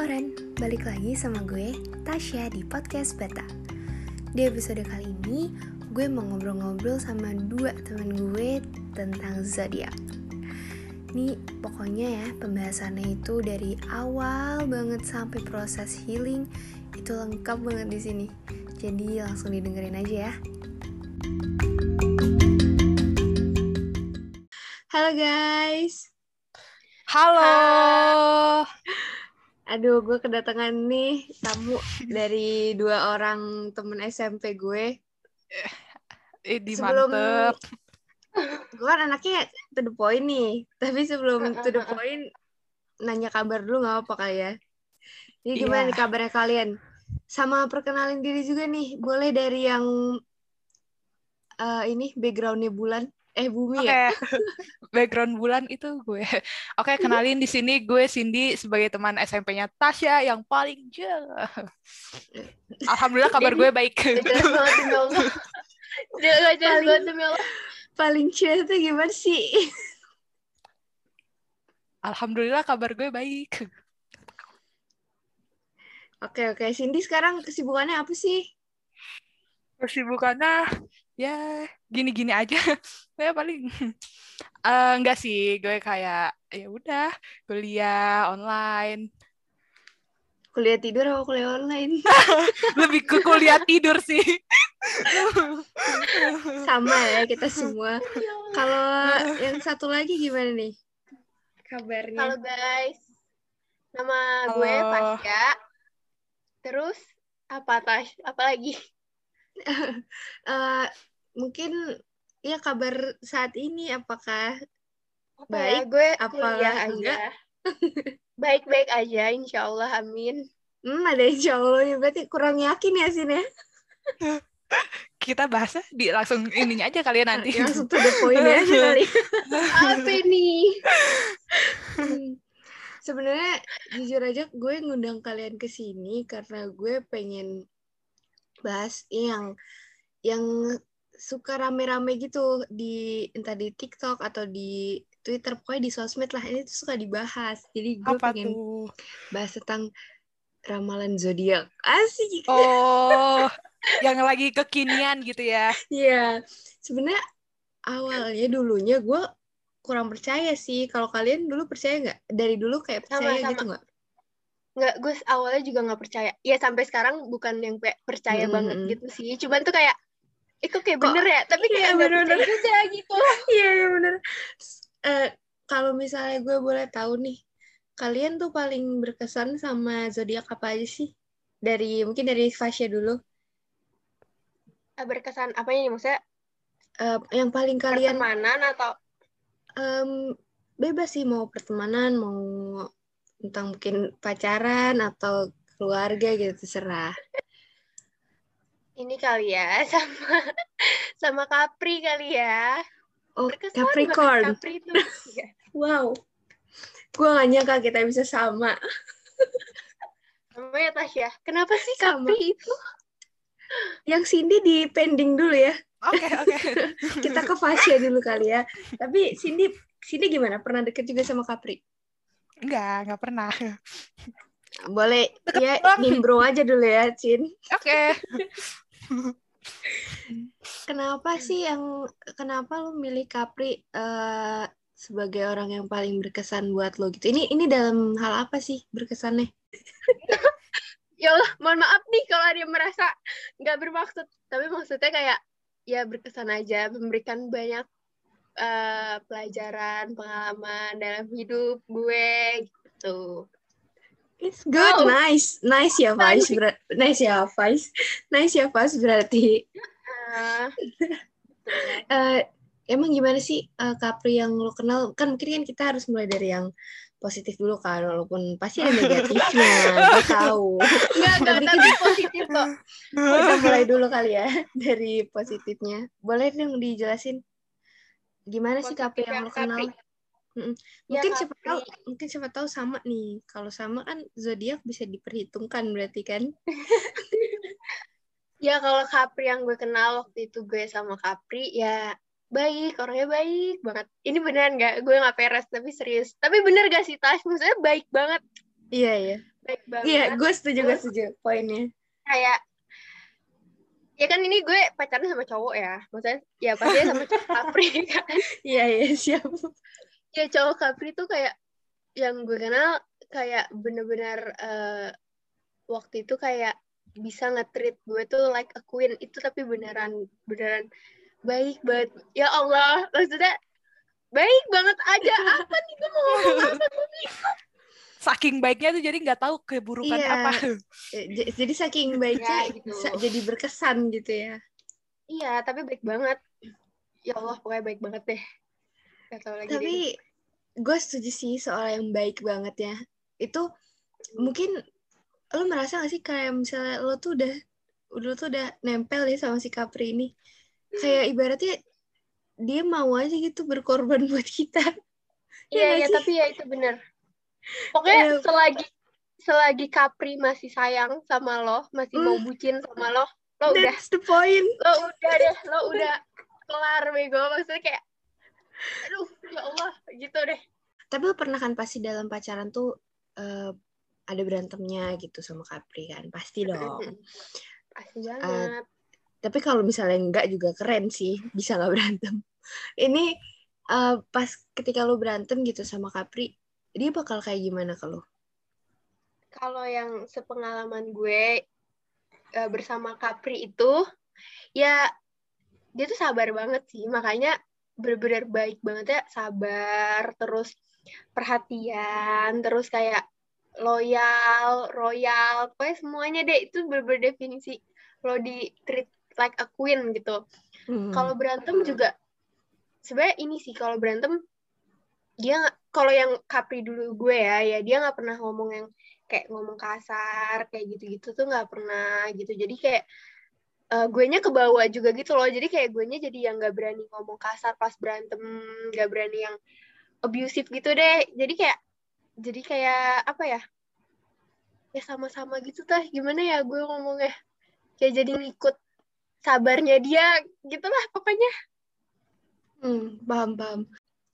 Oran, balik lagi sama gue, Tasya di Podcast Bata Di episode kali ini, gue mau ngobrol-ngobrol sama dua teman gue tentang zodiak. Nih, pokoknya ya, pembahasannya itu dari awal banget sampai proses healing, itu lengkap banget di sini. Jadi langsung didengerin aja ya. Halo guys, Halo. Aduh, gue kedatangan nih tamu dari dua orang temen SMP gue. Ini Sebelum- mantep. Gue kan anaknya to the point nih. Tapi sebelum to the point, nanya kabar dulu gak apa kali ya. Ini gimana Iya. nih kabarnya kalian? Sama perkenalin diri juga nih. Boleh dari yang eh, ini backgroundnya bulan. Eh bumi Oke. ya? Background bulan itu gue. Oke, kenalin di sini gue Cindy sebagai teman SMP-nya Tasya yang paling jauh. Alhamdulillah kabar gue baik. Jelas banget demi Allah. Jelas Paling- chill tuh gimana sih? Alhamdulillah kabar gue baik. Oke oke, Cindy sekarang kesibukannya apa sih? Kesibukannya ya gini-gini aja. Saya paling Eh, enggak sih, gue kayak ya udah kuliah online. Kuliah tidur atau kuliah online? Lebih ke kuliah tidur sih. Sama ya kita semua. Kalau yang satu lagi gimana nih kabarnya? Halo guys. Nama gue Halo. Tasya. Terus apa Tash? Apa lagi? Eh, mungkin ya kabar saat ini apakah Apa Baik, ya? Gue apa enggak? aja. Baik-baik aja, insya Allah, amin. hmm ada insya Allah ya berarti kurang yakin ya sini ya Kita bahasnya di langsung ininya aja kalian nanti. langsung to the point aja kali. Apa nih? Hmm. Sebenarnya jujur aja gue ngundang kalian ke sini karena gue pengen bahas yang yang suka rame-rame gitu di entah di TikTok atau di Twitter pokoknya di sosmed lah ini tuh suka dibahas. Jadi gue Apa pengen tuh? bahas tentang ramalan zodiak. Asik. Oh, yang lagi kekinian gitu ya. Iya. Sebenarnya awalnya dulunya gue kurang percaya sih. Kalau kalian dulu percaya nggak? Dari dulu kayak Sama, percaya sama. gitu nggak? Nggak, gue awalnya juga nggak percaya. Ya sampai sekarang bukan yang kayak percaya Mm-mm. banget gitu sih. Cuman tuh kayak, itu kayak Kok- bener ya. Tapi kayak nggak bener-bener. percaya juga gitu. Iya, iya bener. Eh, kalau misalnya gue boleh tahu nih, kalian tuh paling berkesan sama zodiak apa aja sih? Dari mungkin dari Fasya dulu. Ah, Berkesan apanya nih maksudnya? Eh, yang paling kalian Pertemanan atau em, bebas sih mau pertemanan, mau tentang mungkin pacaran atau keluarga gitu terserah. ini kali ya sama sama Capri kali ya. Oh, Berkesan Capricorn. Capri itu. Iya. Wow. Gue gak nyangka kita bisa sama. Namanya Tasya. Kenapa sih Sama. Capri itu? Yang Cindy di pending dulu ya. Oke, oke. Kita ke Fasya dulu kali ya. Tapi Cindy, Cindy gimana? Pernah deket juga sama Capri? Enggak, enggak pernah. Boleh Deket ya nimbrung aja dulu ya, Cin. Oke. Kenapa sih yang kenapa lu milih Capri eh, sebagai orang yang paling berkesan buat lo gitu? Ini ini dalam hal apa sih berkesannya? Ya Allah, mohon maaf nih kalau ada yang merasa nggak bermaksud. Tapi maksudnya kayak ya berkesan aja, memberikan banyak eh, pelajaran, pengalaman dalam hidup gue gitu. It's good, Wow. nice, nice ya Faiz, ber- nice ya Faiz, nice ya Faiz berarti. Ah, Eh, emang gimana sih eh, Capri yang lo kenal? Kan mungkin kan kita harus mulai dari yang positif dulu kan, walaupun pasti ada negatifnya, gue tahu. Enggak, enggak, Tapi tapi positif kok. Kita mulai dulu kali ya dari positifnya. Boleh dong dijelasin gimana sih Positif yang yang lo kenal? Ya, Mungkin siapa tahu, mungkin siapa tahu sama nih. Kalau sama kan zodiak bisa diperhitungkan berarti kan? Ya kalau Capri yang gue kenal waktu itu gue sama Capri ya baik, orangnya baik banget. Ini beneran gak? Gue gak peres, tapi serius. Tapi bener gak sih, Tash? Maksudnya baik banget. Iya, iya. baik banget Iya, gue setuju, gue setuju poinnya. kayak ya kan ini gue pacaran sama cowok ya. Maksudnya ya pasti sama cowok Capri kan. Iya, iya, siap. ya cowok Capri tuh kayak yang gue kenal kayak bener-bener eh, waktu itu kayak bisa nge-treat gue tuh like a queen. Itu tapi beneran beneran baik banget. Ya Allah maksudnya baik banget. Aja apa nih? Gue mau ngomong apa? Gue bingung. Saking baiknya tuh jadi nggak tahu keburukan Iya. apa. Eh, Jadi saking baiknya Ya, gitu. jadi berkesan gitu ya. iya tapi baik banget ya Allah pokoknya baik banget deh Gak tau lagi deh. Tapi gue setuju sih soal yang baik banget ya. Itu mungkin lo merasa gak sih kayak misalnya lo tuh udah lo tuh udah nempel ya sama si Capri ini. Kayak ibaratnya dia mau aja gitu berkorban buat kita. Iya, iya, sih? tapi ya itu bener. Pokoknya Iya. selagi selagi Capri masih sayang sama lo, masih mau Hmm. bucin sama lo, lo udah, That's the point. lo udah deh, lo udah kelar bego. Maksudnya kayak, aduh, ya Allah, gitu deh. Tapi lo pernah kan pasti dalam pacaran tuh eh, ada berantemnya gitu sama Capri kan? Pasti dong. Pasti banget. Tapi kalau misalnya enggak juga keren sih, bisa nggak berantem. Ini eh, pas ketika lo berantem gitu sama Capri, dia bakal kayak gimana kalau? Kalau yang sepengalaman gue eh, bersama Capri itu, ya dia tuh sabar banget sih. Makanya bener-bener baik banget ya, sabar, terus perhatian, terus kayak loyal, royal, pokoknya semuanya deh itu bener-bener definisi lo di treat like a queen gitu. Hmm. Kalau berantem juga sebenarnya ini sih kalau berantem dia kalau yang Capri dulu gue ya ya dia nggak pernah ngomong yang kayak ngomong kasar kayak gitu-gitu tuh nggak pernah gitu. Jadi kayak eh gue nya ke bawah juga gitu loh. Jadi kayak gue nya jadi yang nggak berani ngomong kasar pas berantem nggak berani yang abusive gitu deh. Jadi kayak jadi kayak apa ya? Ya sama-sama gitu tah. Gimana ya gue ngomongnya? Kayak jadi ngikut sabarnya dia gitulah pokoknya. Hmm, paham paham.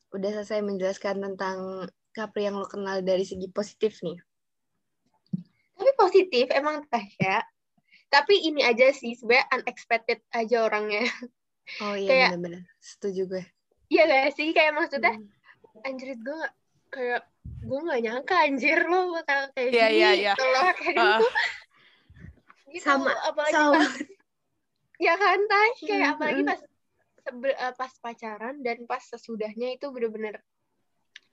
Udah selesai menjelaskan tentang Capri yang lo kenal dari segi positif nih. tapi positif emang Tasya tapi ini aja sih sebenarnya unexpected aja orangnya Oh iya Kayak- benar-benar. Setuju gue. iya gak sih kayak maksudnya Hmm. anjir gue gak, kayak gue gak nyangka anjir lo bakal kayak Iya, gini iya, iya. loh kayak gitu gitu Sama, apalagi sama. pas ya kan Tash kayak Hmm, apalagi pas sebe- eh, pas pacaran dan pas sesudahnya itu bener-bener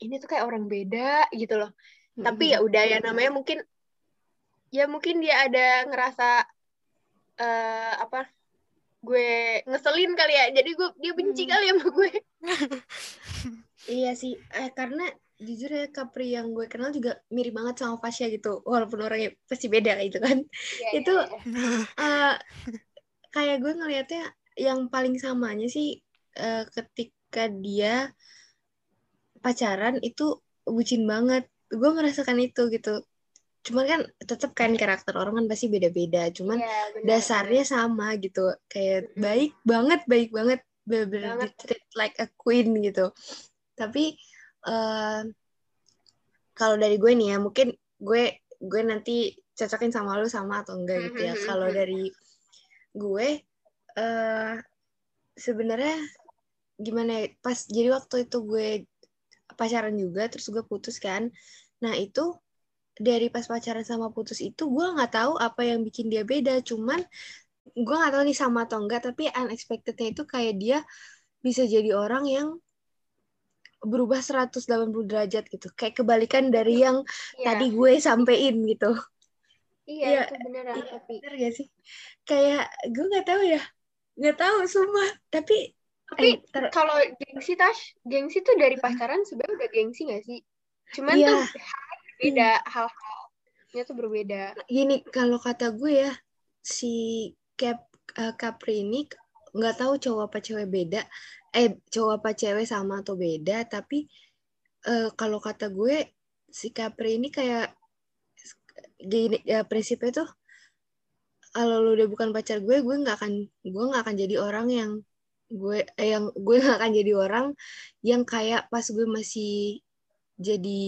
ini tuh kayak orang beda gitu loh tapi ya udah ya namanya mungkin ya mungkin dia ada ngerasa eh apa gue ngeselin kali ya jadi gue dia benci Hmm. kali sama gue Iya sih, eh, karena jujur ya Capri yang gue kenal juga mirip banget sama Fasya gitu, walaupun orangnya pasti beda gitu kan. Iya, Itu- iya, iya. Eh, kayak gue ngelihatnya yang paling samanya sih eh, ketika dia pacaran itu bucin banget. Gue merasakan itu gitu. Cuman kan tetap kan karakter orang kan pasti beda-beda. Cuman Iya, benar, dasarnya sama gitu kayak Mm-mm. baik banget baik banget Banget. treat like a queen gitu tapi eh, kalau dari gue nih ya mungkin gue gue nanti cocokin sama lu sama atau enggak gitu ya Mhm, kalau mhm. dari gue eh sebenarnya gimana ya pas jadi waktu itu gue pacaran juga terus gue putus kan. Nah itu dari pas pacaran sama putus itu gue nggak tahu apa yang bikin dia beda. Cuman gue nggak tahu nih sama atau enggak tapi unexpectednya itu kayak dia bisa jadi orang yang berubah 180 derajat gitu. Kayak kebalikan dari yang Iya, tadi gue sampein gitu. Iya iya, itu beneran iya. tapi bener gak sih? Kayak gue nggak tahu ya nggak tahu sumpah. Tapi tapi eh, ter- kalau gengsi Tash gengsi tuh dari pacaran sebenarnya udah gengsi gak sih? Cuman Iya. tuh hal berbeda hal-halnya tuh berbeda. Gini kalau kata gue ya si Cap eh, Capri ini nggak tahu cowok apa cewek beda eh cowok apa cewek sama atau beda tapi eh, kalau kata gue si Capri ini kayak gini ya prinsipnya tuh kalau lu udah bukan pacar gue gue nggak akan gue nggak akan jadi orang yang gue eh, yang gue nggak akan jadi orang yang kayak pas gue masih jadi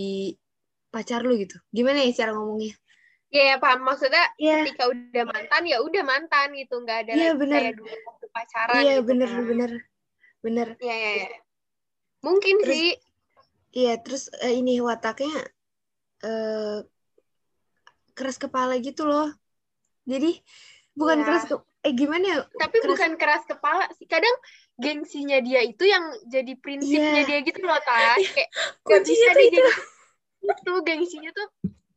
pacar lu gitu gimana ya cara ngomongnya Iya, paham maksudnya Iya. ketika udah mantan ya udah mantan gitu, nggak ada Iya, lagi bener. kayak dulu waktu pacaran Iya, gitu bener, kan. bener, bener. Iya, iya, iya. Mungkin Terus- sih. Iya, terus eh, ini wataknya eh keras kepala gitu loh. Jadi bukan Iya. keras ke eh gimana ya? Tapi keras- bukan keras kepala sih. Kadang gengsinya dia itu yang jadi prinsipnya Iya. dia gitu loh, Tas. Kayak gak bisa deh itu. gengsi. Itu gengsinya tuh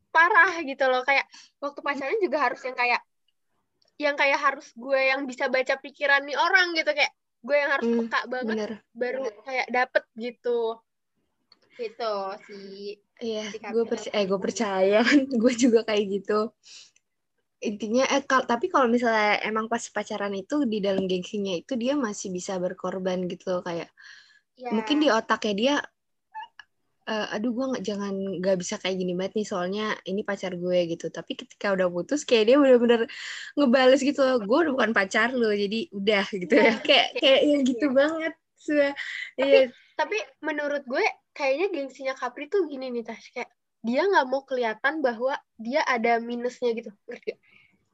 parah gitu loh. Kayak waktu pacaran juga harus yang kayak yang kayak harus gue yang bisa baca pikiran nih orang gitu kayak gue yang harus Hmm, peka banget Bener. baru kayak dapet gitu gitu sih Iya, Si gue percaya, eh gue percaya gue juga kayak gitu. Intinya, eh kal tapi kalau misalnya emang pas pacaran itu di dalam gengsinya itu dia masih bisa berkorban gitu loh, kayak ya mungkin di otaknya dia, eh, aduh gue nggak jangan nggak bisa kayak gini banget nih soalnya ini pacar gue gitu. Tapi ketika udah putus kayak dia bener-bener ngebales gitu loh, gue udah bukan pacar lo, jadi udah gitu ya, Iya, kayak kayak yang gitu banget. Sudah, iya, tapi menurut gue kayaknya gengsinya Capri tuh gini nih Tas kayak dia nggak mau kelihatan bahwa dia ada minusnya gitu. Ngerti gak?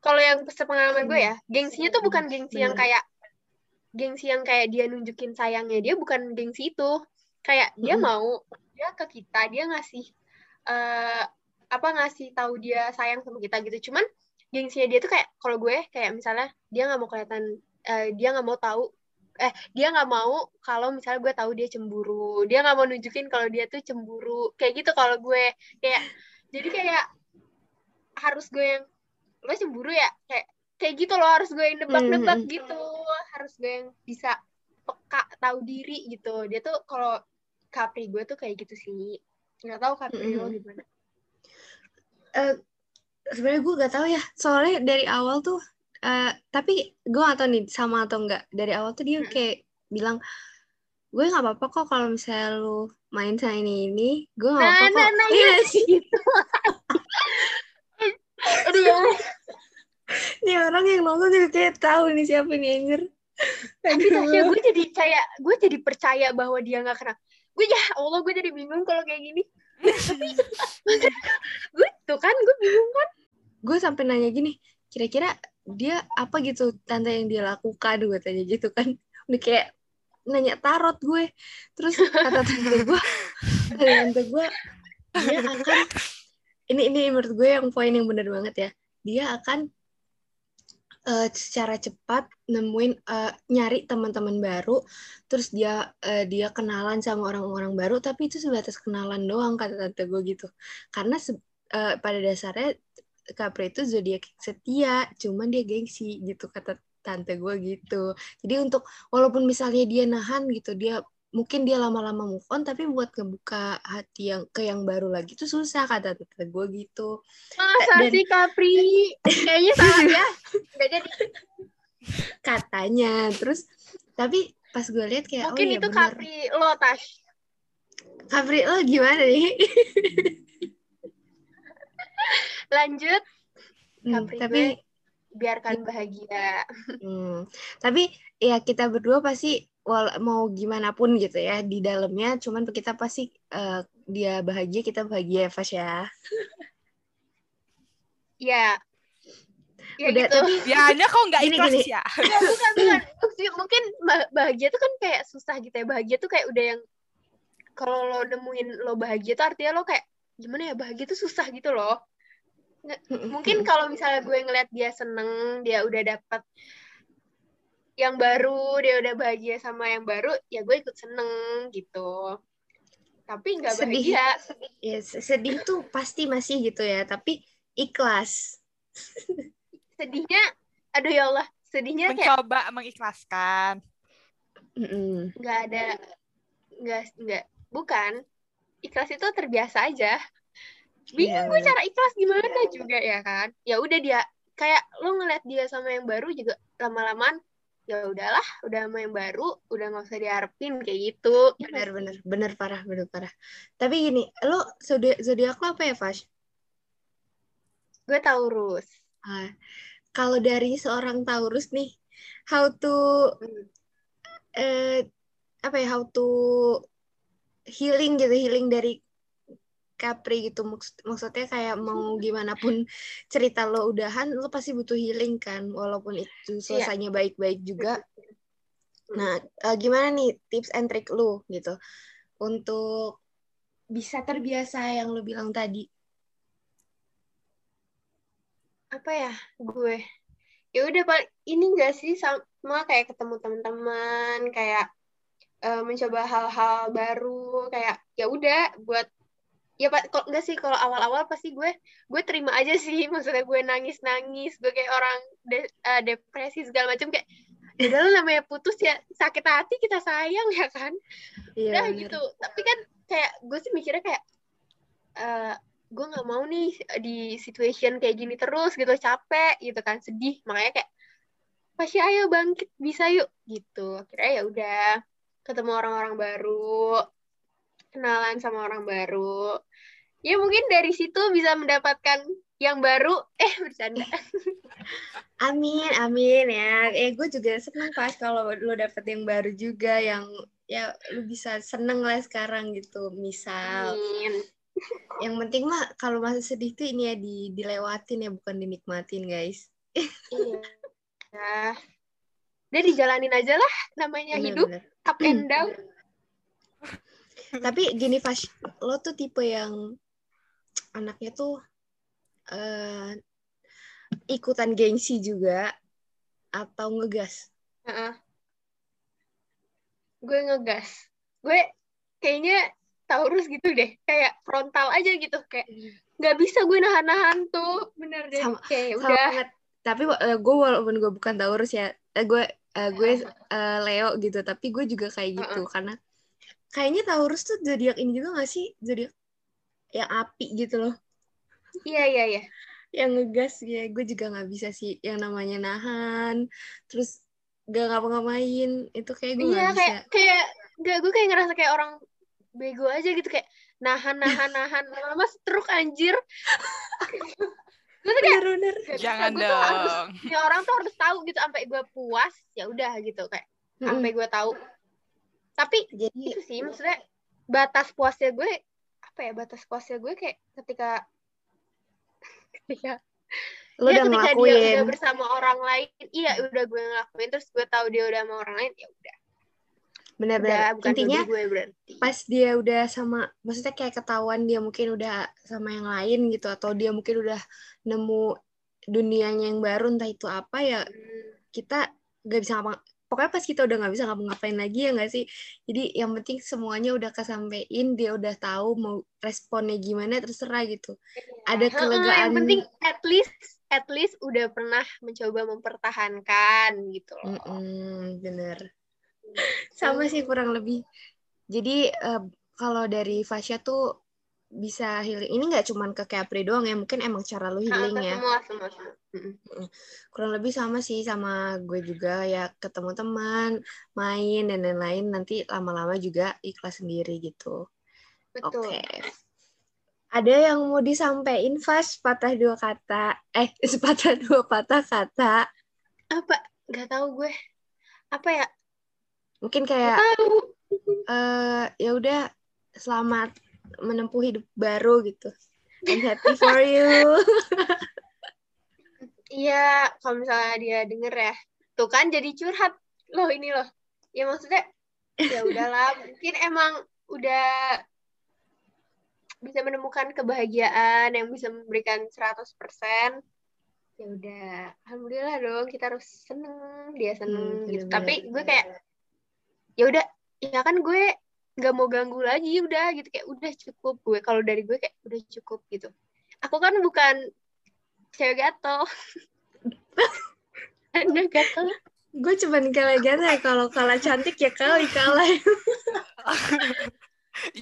Kalau yang sepengalaman gue ya gengsinya tuh bukan gengsi yang kayak gengsi yang kayak dia nunjukin sayangnya dia bukan gengsi itu. Kayak dia mau dia ke kita dia ngasih eh apa ngasih tahu dia sayang sama kita gitu. Cuman gengsinya dia tuh kayak kalau gue kayak misalnya dia nggak mau kelihatan eh, dia nggak mau tahu eh dia nggak mau kalau misalnya gue tahu dia cemburu. Dia nggak mau nunjukin kalau dia tuh cemburu. Kayak gitu kalau gue. Kayak jadi kayak harus gue yang lo cemburu ya. Kayak kayak gitu loh harus gue yang nebak-nebak Mhm. gitu. Harus gue yang bisa peka tahu diri gitu. Dia tuh kalau Capri gue tuh kayak gitu sih. Nggak tahu Capri lo Mhm. gimana. Eh sebenarnya gue gak tahu ya. Soalnya dari awal tuh eh tapi gue gak tahu nih sama atau enggak dari awal tuh dia Mm-mm. kayak bilang gue nggak apa-apa kok kalau misalnya lu main sama ini ini gue nggak Nah, apa-apa nah, nah, Iya sih aduh ya nih orang yang nonton juga kayak tahu nih siapa nih anjir. Tapi. Tasya gue jadi kayak gue jadi percaya bahwa dia nggak kenal gue ya Allah gue jadi bingung kalau kayak gini. Tapi gue tuh kan gue bingung kan. Gue sampai nanya gini kira-kira dia apa gitu tante yang dia lakukan gue tanya gitu kan. Udah kayak nanya tarot gue. Terus kata tante gue kata tante gue dia akan ini ini menurut gue yang poin yang benar banget ya. Dia akan eh, secara cepat nemuin eh, nyari teman-teman baru terus dia eh, dia kenalan sama orang-orang baru tapi itu sebatas kenalan doang kata tante gue gitu karena eh, pada dasarnya Capri itu zodiak setia, cuman dia gengsi gitu kata tante gue gitu. Jadi untuk walaupun misalnya dia nahan gitu, dia mungkin dia lama-lama move on, tapi buat ngebuka hati yang ke yang baru lagi itu susah kata tante gue gitu. masa Dan- sih Capri kayaknya salah ya. Nggak jadi. Katanya, terus tapi pas gue lihat kayak mungkin oh iya itu benar. Capri lo Tash. Capri lo gimana nih? lanjut. Hmm, Capri tapi gue biarkan bahagia. Hmm, tapi ya kita berdua pasti wal mau gimana pun gitu ya di dalamnya, cuman kita pasti eh, dia bahagia kita bahagia ya Fas ya. ya ya Udah, gitu tapi Ya hanya kok nggak ikhlas gini. ya. Ya, bukan bukan mungkin bah- bahagia tuh kan kayak susah gitu ya bahagia tuh kayak udah yang kalau lo nemuin lo bahagia tuh artinya lo kayak gimana ya bahagia tuh susah gitu loh mungkin kalau misalnya gue ngeliat dia seneng dia udah dapet yang baru dia udah bahagia sama yang baru ya gue ikut seneng gitu tapi nggak Sedih. bahagia ya se- sedih tuh pasti masih gitu ya, tapi ikhlas. sedihnya aduh ya Allah sedihnya kayak Mencoba mengikhlaskan. Mm-mm. nggak ada nggak nggak bukan ikhlas itu terbiasa aja bingung Iya, gue cara ikhlas gimana juga ya kan ya udah dia kayak lo ngeliat dia sama yang baru juga lama-lamaan ya udahlah udah sama yang baru udah nggak usah diharapin kayak gitu Bener bener bener parah bener parah. Tapi gini, lo zodiak zodiak lo apa ya Fas? gue Taurus Ah, kalau dari seorang Taurus nih, how to Hmm. eh apa ya how to healing gitu healing dari Capri gitu. Maksud, maksudnya kayak mau gimana pun cerita lo udahan lo pasti butuh healing kan walaupun itu Iya. selesainya baik-baik juga. Nah eh, gimana nih tips and trick lo gitu untuk bisa terbiasa yang lo bilang tadi? Apa ya gue? Ya udah paling ini enggak sih sama kayak ketemu teman-teman kayak eh, mencoba hal-hal baru kayak ya udah buat ya pak kok enggak sih kalau awal-awal pasti gue gue terima aja sih. Maksudnya gue nangis-nangis gue kayak orang de- eh, depresi segala macam. Kayak ya udah namanya putus ya sakit hati kita sayang ya kan? Iya udah bener. gitu. Tapi kan kayak gue sih mikirnya kayak eh gue nggak mau nih di situation kayak gini terus gitu. Capek gitu kan. Sedih. Makanya kayak pasti ayo bangkit bisa yuk gitu. Akhirnya ya udah ketemu orang-orang baru kenalan sama orang baru ya mungkin dari situ bisa mendapatkan yang baru eh bercanda Amin, amin ya. Eh, gue juga seneng pas kalau lo dapet yang baru juga yang ya lu bisa seneng lah sekarang gitu. Misal, amin yang penting mah kalau masih sedih tuh ini ya di dilewatin ya bukan dinikmatin guys. iya nah udah dijalanin aja lah namanya hidup Bener-bener. up and down Tapi gini Fash, lo tuh tipe yang anaknya tuh eh ikutan gengsi juga atau ngegas? Heeh. Gue ngegas. Gue kayaknya Taurus gitu deh. Kayak frontal aja gitu. Kayak nggak bisa gue nahan-nahan tuh. Bener deh. Sama- kayak Sama udah. banget. Tapi eh, gue walaupun gue bukan Taurus ya, eh, gue eh, gue eh, Leo gitu, tapi gue juga kayak gitu karena kayaknya Taurus tuh zodiak ini juga gak sih zodiak yang api gitu loh, Iya, iya, iya. yang ngegas ya. Gue juga nggak bisa sih yang namanya nahan, terus gak ngapa-ngapain itu kayak gue Iya, nggak bisa. kayak, kayak, nggak gue kayak ngerasa kayak orang bego aja gitu. Kayak nahan, nahan, nahan. Lama-lama stroke anjir. gue tuh kayak, Bener-bener. "Nggak bisa, Jangan gue tuh harus, dong. ya orang tuh harus tahu gitu. Sampai gue puas, ya udah gitu. Kayak, sampai gue tahu. Tapi Jadi itu sih maksudnya batas puasnya gue apa ya batas puasnya gue kayak ketika ketika lo ya udah ketika dia ngelakuin. udah bersama orang lain iya udah gue ngelakuin terus gue tahu dia udah sama orang lain ya udah Bener-bener. bukan Intinya gue berarti pas dia udah sama maksudnya kayak ketahuan dia mungkin udah sama yang lain gitu atau dia mungkin udah nemu dunianya yang baru entah itu apa ya Hmm, kita gak bisa ngapa pokoknya pas kita udah nggak bisa ngapa-ngapain lagi ya nggak sih? Jadi yang penting semuanya udah kesampein dia udah tahu mau responnya gimana terserah gitu. Ada Heeh, kelegaan yang penting at least at least udah pernah mencoba mempertahankan gitu loh. Mm-mm, bener. Sama sih kurang lebih. Jadi eh, kalau dari Fasya tuh bisa healing. Ini nggak cuman ke Capri doang ya mungkin emang cara lu Nah, healing ya semua semua semua. Kurang lebih sama sih sama gue juga ya ketemu teman main dan lain-lain. Nanti lama-lama juga ikhlas sendiri gitu. Oke. Ada yang mau disampaikan Fas? Patah dua kata. Eh sepatah dua patah kata. Apa? Nggak tahu gue. Apa ya? Mungkin kayak eh ya udah selamat menempuh hidup baru gitu I'm happy for you Iya, kalau misalnya dia denger ya, tuh kan jadi curhat loh ini loh. Ya maksudnya, ya udahlah, mungkin emang udah bisa menemukan kebahagiaan yang bisa memberikan 100%. Ya udah, alhamdulillah dong, kita harus seneng, dia seneng Hmm, gitu. bener-bener. Tapi gue kayak, ya udah, ya kan gue nggak mau ganggu lagi, udah gitu kayak udah cukup gue. Kalau dari gue kayak udah cukup gitu. Aku kan bukan cewek gatel. Anda gatel. gue cuman kalah gana kalau kalah cantik ya kali kalah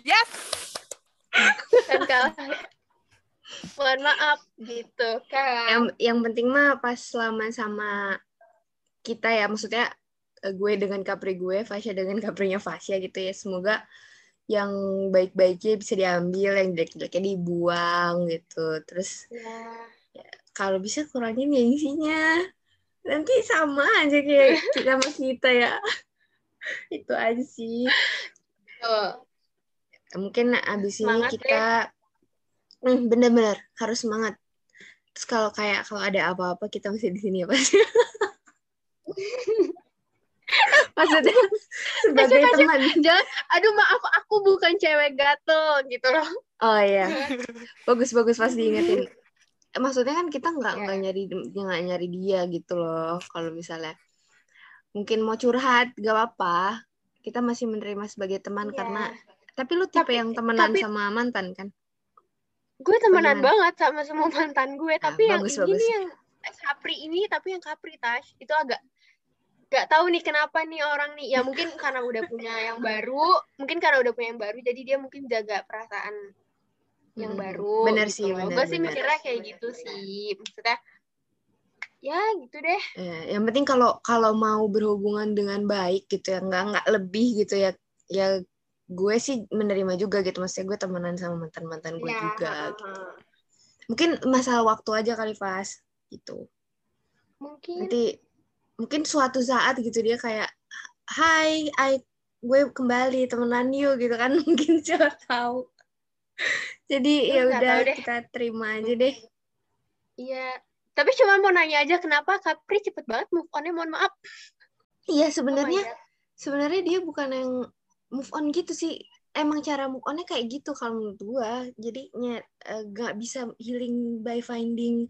Yes. Dan kalah. Mohon maaf gitu kan. yang yang penting mah pas selama sama kita ya maksudnya gue dengan Capri gue Fasya dengan Caprinya Fasya gitu ya semoga yang baik-baiknya bisa diambil yang jelek-jeleknya dibuang gitu terus Ya. kalau bisa kurangin gengsinya nanti sama aja kayak kita sama kita ya itu aja sih Tuh. mungkin abis ini Semangat kita Hmm, bener-bener harus semangat. Terus kalau kayak kalau ada apa-apa kita masih di sini ya pasti. Maksudnya sebagai Tasya. teman. Jangan, aduh maaf aku bukan cewek gatel gitu loh. Oh iya, bagus-bagus pas diingetin. Eh, Maksudnya kan kita nggak Iya. nggak nyari nggak nyari dia gitu loh. Kalau misalnya mungkin mau curhat gak apa-apa. Kita masih menerima sebagai teman Iya. karena tapi lu tipe Tapi- yang temenan tapi- sama mantan kan? Gue temenan banget sama semua mantan gue, tapi yang bagus, ini bagus. yang eh, Capri ini, tapi yang Capri Tash itu agak gak tahu nih kenapa nih orang nih. Ya mungkin karena udah punya yang baru, mungkin karena udah punya yang baru, jadi dia mungkin jaga perasaan yang Hmm, baru. bener gitu sih, bener, Gue sih bener. mikirnya kayak gitu sih. Maksudnya, ya gitu deh. Ya, yang penting kalau kalau mau berhubungan dengan baik gitu ya, nggak nggak lebih gitu ya. Ya gue sih menerima juga gitu. Maksudnya gue temenan sama mantan-mantan gue Ya, juga. gitu. Mungkin masalah waktu aja kali Fas gitu. Mungkin. Nanti mungkin suatu saat gitu dia kayak Hai, I gue kembali temenan yuk gitu kan mungkin siapa tahu. Jadi Gue ya udah kita terima aja deh. Iya. Tapi cuma mau nanya aja kenapa Capri cepet banget move on-nya, mohon maaf. Iya Oh sebenarnya God. sebenarnya dia bukan yang move on gitu sih emang cara move onnya kayak gitu kalau menurut gua jadinya eh, nggak bisa healing by finding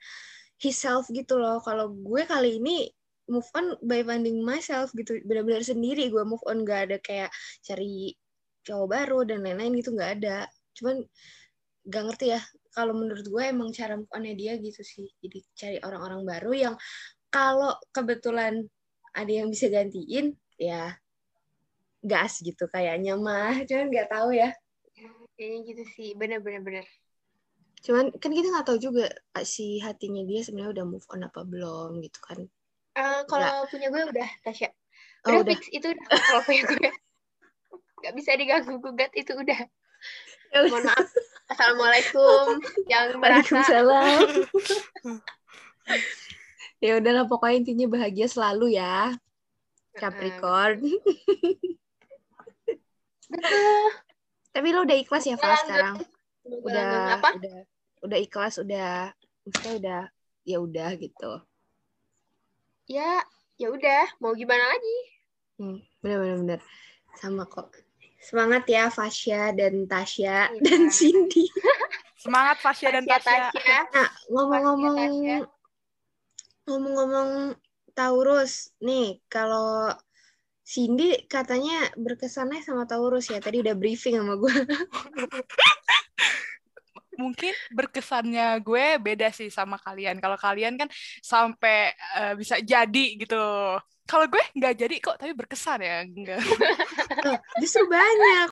himself gitu loh kalau gue kali ini move on by finding myself gitu benar-benar sendiri gue move on gak ada kayak cari cowok baru dan lain-lain gitu nggak ada. Cuman gak ngerti ya kalau menurut gue emang cara move onnya dia gitu sih. Jadi cari orang-orang baru yang kalau kebetulan ada yang bisa gantiin ya gas gitu kayaknya mah. Cuman nggak tahu ya. Kayaknya gitu sih, bener-bener bener. cuman kan kita nggak tahu juga ah, si hatinya dia sebenarnya udah move on apa belum gitu kan Eh, kalau punya gue udah, Tasya. Oh, Udah, udah. fix itu udah. Kalau punya gue. Gak bisa diganggu gugat, itu udah. Mohon maaf. Assalamualaikum. Yang. Waalaikumsalam ya udahlah pokoknya intinya bahagia selalu ya Capricorn Betul. tapi lo udah ikhlas ya Fas sekarang udah. Apa? udah udah ikhlas udah maksudnya udah ya udah gitu Ya, ya udah. Mau gimana lagi? Hmm, bener-bener bener. sama kok semangat ya Fasya dan Tasya Iya. dan Cindy Semangat Fasya dan Tasya, Tasya. Nah, ngomong-ngomong ngomong-ngomong Taurus, nih kalau Cindy katanya berkesannya sama Taurus ya. Tadi udah briefing sama gue. Mungkin berkesannya gue beda sih sama kalian. Kalau kalian kan sampai eh, bisa jadi gitu. Kalau gue nggak jadi kok, tapi berkesan ya. Enggak. Justru banyak.